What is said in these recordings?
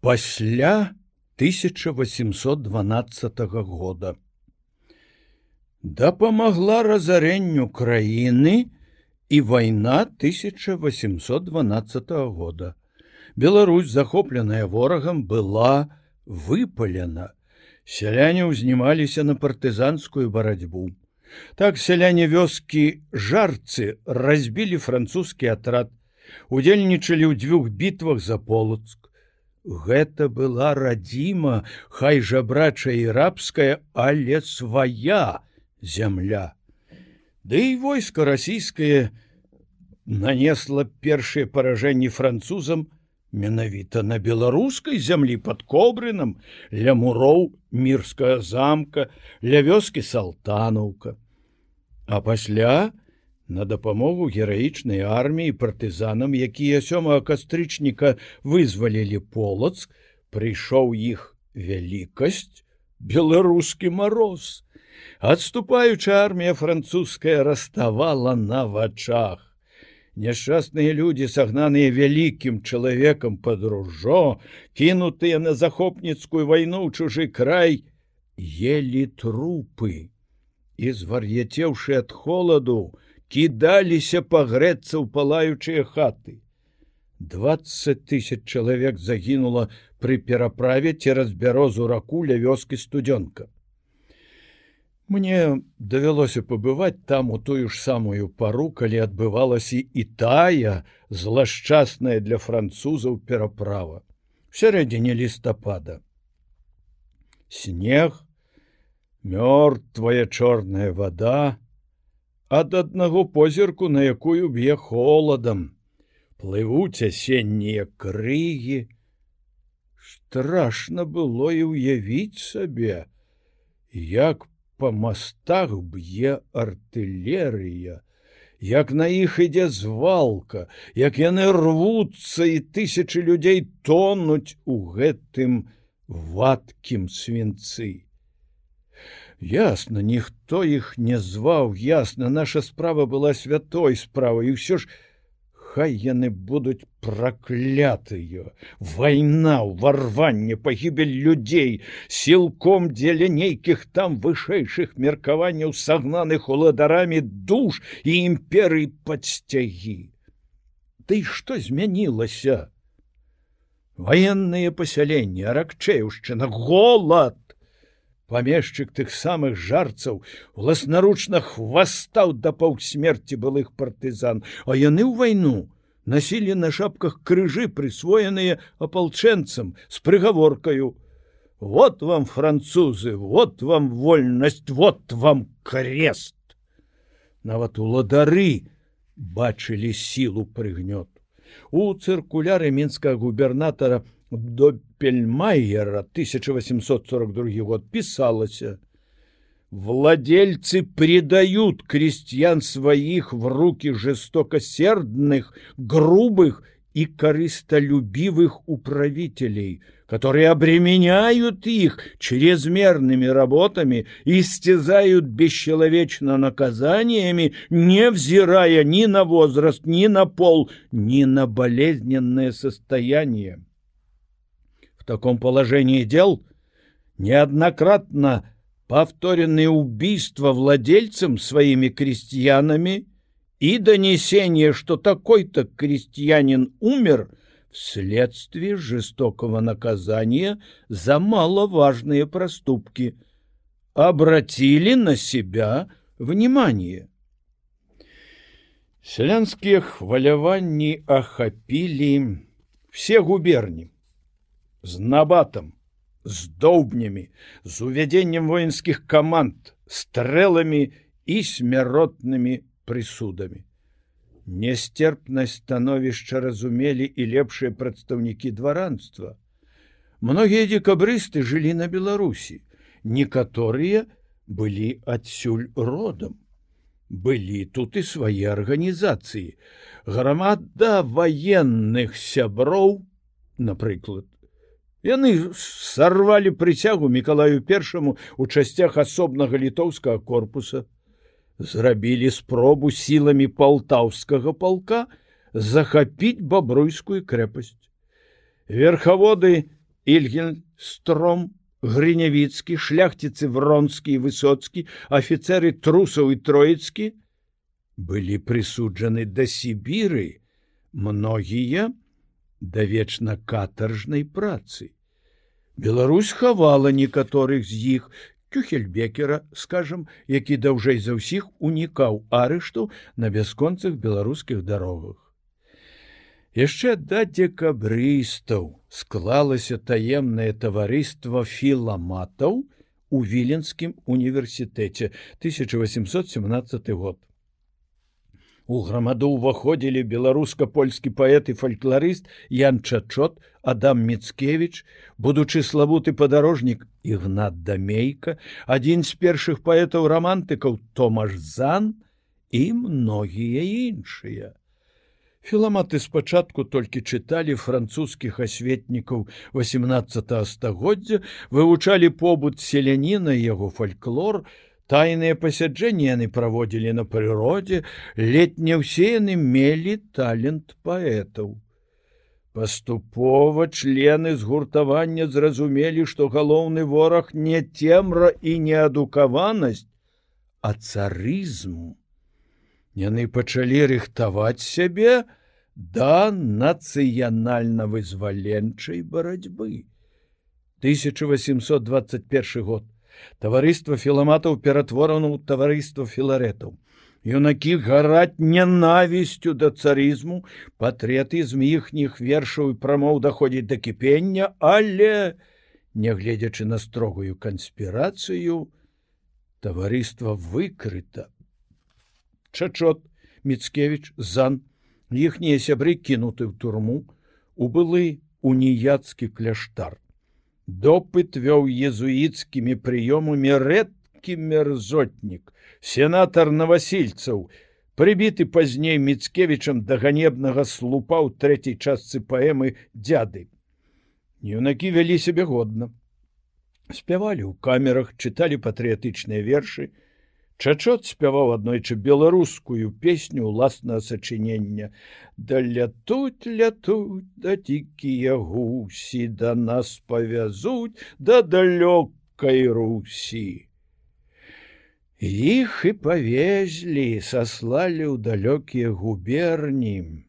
пасля 1812 года. Дапамагла разарэнню краіны і вайна 1812 года. Беларусь захопленая ворагам была выпалена. Сяляне ўзнімаліся на партызанскую барацьбу. Так сяляне вёскі жарцы разбілі французскі атрад удзельнічалі ў дзвюх бітвах за полацк Гэта была радзіма хай жабрачая і рабская але свая зямля. Ды і войска расійскае нанесла першыя паражэнні французам менавіта на беларускай зямлі под кобрынам ля муроў мірская замка ля вёскі салтанаўка. А пасля на дапамогу гераічнай арміі партызанам якія сёмага кастрычніка вызвалілі полацк прыйшоў іх вялікасць беларускі мароз. Адступаючая армія французская раставала на вачах. Няшчасныя людзі, сагнаныя вялікім чалавекам пад ружо, кінутыя на захопніцкую вайну ў чужы край, ели трупы. І звар'яцеўшы ад холаду, кідаліся пагрэцца ў палаючыя хаты. 20 тысяч чалавек загінула пры пераправе цераз бярозу раку ля вёскі студёнка. Мне давялося пабываць там у тую ж самую пару, калі адбывалася і тая злашчасная для французаў пераправа сярэдзіне лістапада. Снег, мёртвая чорная вода, ад аднаго позірку, на якую б'е холадам, плывуць асеннія крыгі. Страшна было і ўявіць сабе, як по мастах б'е артылерыя, як на іх ідзе звалка, як яны рвуцца і тысячи людзей тонуць у гэтым вадкім свінцы. Ясна, ніхто іх не зваў, ясна, наша справа была святой справа і ўсё ж, Хай яны будуць праклятыя вайна ўварванне пагібель людзей сілком дзеля нейкіх там вышэйшых меркаванняў сагнаных уладарамі душ і імперый падсцягі Ды што змянілася военные пасяленні аракчеўшчына голад памешчык тых самых жарцаў уласнаручна хвастаў да паўсмерці былых партызан а яны ў вайну насілі на шапках крыжы прысвоеныя апалчэнцам з прыгаворкаю вот вам французы вот вам вольнасць вот вам крест нават уладары бачылі сілу прыгнёту у цыркуляры мінскага губернатара до пельмайера 1842 год писалася владельцы предают крестьян своих в руки жестокосердных грубых и корыстолюбивых управителей которые обременяют их чрезмерными работами и стязают бесчеловечно наказаниями не взирая ни на возраст ни на пол ни на болезненное состояние таком положении дел неоднократно повторенные убийства владельцам своими крестьянами и донесение, что такой-то крестьянин умер вследствие жестокого наказания за маловажные проступки, обратили на себя внимание. Селянские хваляванні ахапілі все губерні З набатам, з доўбнямі, з увядзеннем воінскіх каманд, стрэламі і смяротнымі прысудамі. Нестерпнасць становішча разумелі і лепшыя прадстаўнікі дваранства. Многія дзекабрысты жылі на Беларусі, некаторыя былі адсюль родам. Былі тут і свае арганізацыі. Грамада ваенных сяброў, напрыклад, Яны сарвалі прыцягу мікалаю першаму у часцях асобнага літоўскага корпуса, зрабілі спробу сіламі палтаўскага палка захапіць бабруйскую крэпасць. Верхаводы Ільгенстром, Грынявіцкі, шляхціцы вронскі і высоцкі, афіцеры трусаў і троіцкі былі прысуджаны да Сібіры, многія да вечна катаржнай працы. Беларусь хавала некаторых з іх кюхельбекера, скажам, які даўжэй за ўсіх унікаў арышту на бясконцах беларускіх дарогах. Яшчэ да декабрыстаў склалася таемнае таварыства філаматаў у віленскім універсітэце 1817 год. У грамаду ўваходзілі беларуска-польскі паэт і фальклорыст Ян Чачот, Адам Міцкевич, будучы славуты падарожнік Ігнат Дамейка, адзін з першых паэтаў рамантыкаў Томаш Зан і многія іншыя. Філаматы спачатку толькі чыталі французскіх асветнікаў 18 стагоддзя, вывучалі побут селяніна яго фальклор, тайныя пасяджэнні яны праводзілі на прыродзе, летне ўсе яны мелі талент паэтаў. Паступова члены згуртавання зразумелі, што галоўны вораг не цемра і неадукаванасць, а царызму яны пачалі рыхтаваць сябе да нацыянальна-вызваленчай барацьбы. 1821 год таварыства філаматаў ператворана ў таварыства філарэтаў. Юнакі гараць нянавісцю да царызму, патрыятызм іхніх вершаў і прамоў даходзіць да кіпення, але, нягледзячы на строгую канспірацыю, таварыства выкрыта Чачот, Міцкевич, Зан, іхнія сябры кінуты ў турму, у былы уніяцкі кляштар. Допыт вёў езуіцкімі прыёмамі рэдкі мерзотнік, сенатар навасільцаў, прыбіты пазней Міцкевічам да ганебнага слупа ў трэцяй частцы паэмы дзяды. Юнакі вялі сябе годна. Спявалі ў камерах, чыталі патрыятычныя вершы, Чачот спяваў аднойчы беларускую песню ўласнага сачынення. Да лятуць лятуць да дзікія гусі да нас павязуць да далёкай русі іх і павезлі саслалі ў далёкія губерні.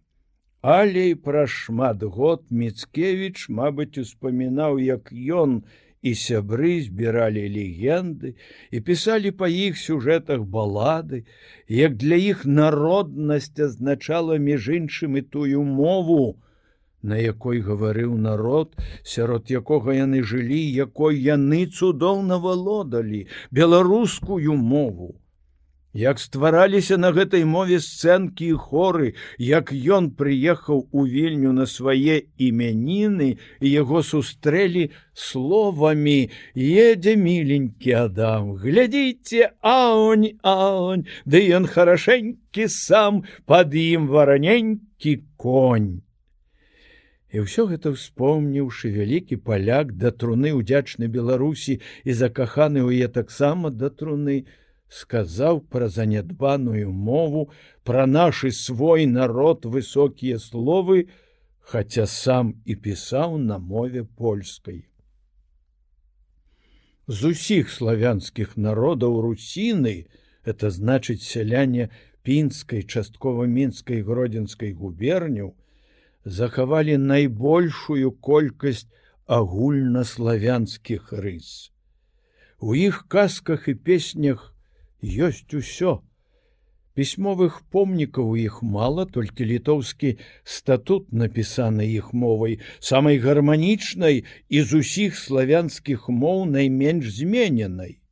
Але і пра шмат год міцкевич мабыць успамінаў як ён і сябры збіралі легенды і пісалі па іх сюжэтах балады, як для іх народнасць азначала між іншым і тую мову, на якой гаварыў народ, сярод якога яны жылі, якой яны цудоўна валодалі беларускую мову як ствараліся на гэтай мове сцэнкі і хоры, як ён прыехаў у вільню на свае імяніны і яго сустрэлі словамі едзе міленькі адам глядзіце аунь аунь ды ён харашэнькі сам пад ім вараненькі конь І ўсё гэта успомніўшы вялікі паляк да труны ўдзячны беларусі і закаханы ў е таксама да труны, сказаў пра занядбаную мову, пра нашы свой народ высокія словы, хаця сам і пісаў на мове польскай. З усіх славянскіх народаў русіны, это значыць сяляне пінскай часткова мінскай гродзенскай губерню, захавалі найбольшую колькасць агульнаславянскіх рыс. У іх казках і песнях ёсць усё. Пісьмовых помнікаў іх мала, толькі літоўскі статут напісаны іх мовай, самай гарманічнай і з усіх славянскіх моў найменш змененай.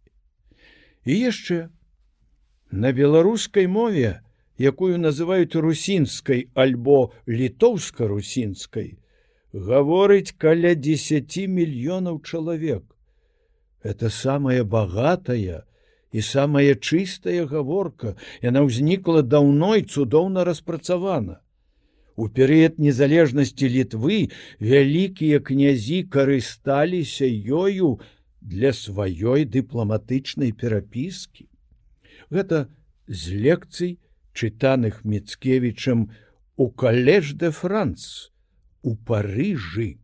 І яшчэ на беларускай мове, якую называюць русінскай альбо літоўска-русінскай, гаворыць каля 10 мільёнаў чалавек. Это самая багатая, і самая чыстая гаворка яна ўзнікла даўно і цудоўна распрацавана. У перыяд незалежнасці літвы вялікія князі карысталіся ёю для сваёй дыпламатычнай перапіскі. Гэта з лекцый, чытаных міцкевічам у калеж де Франц у Парыжы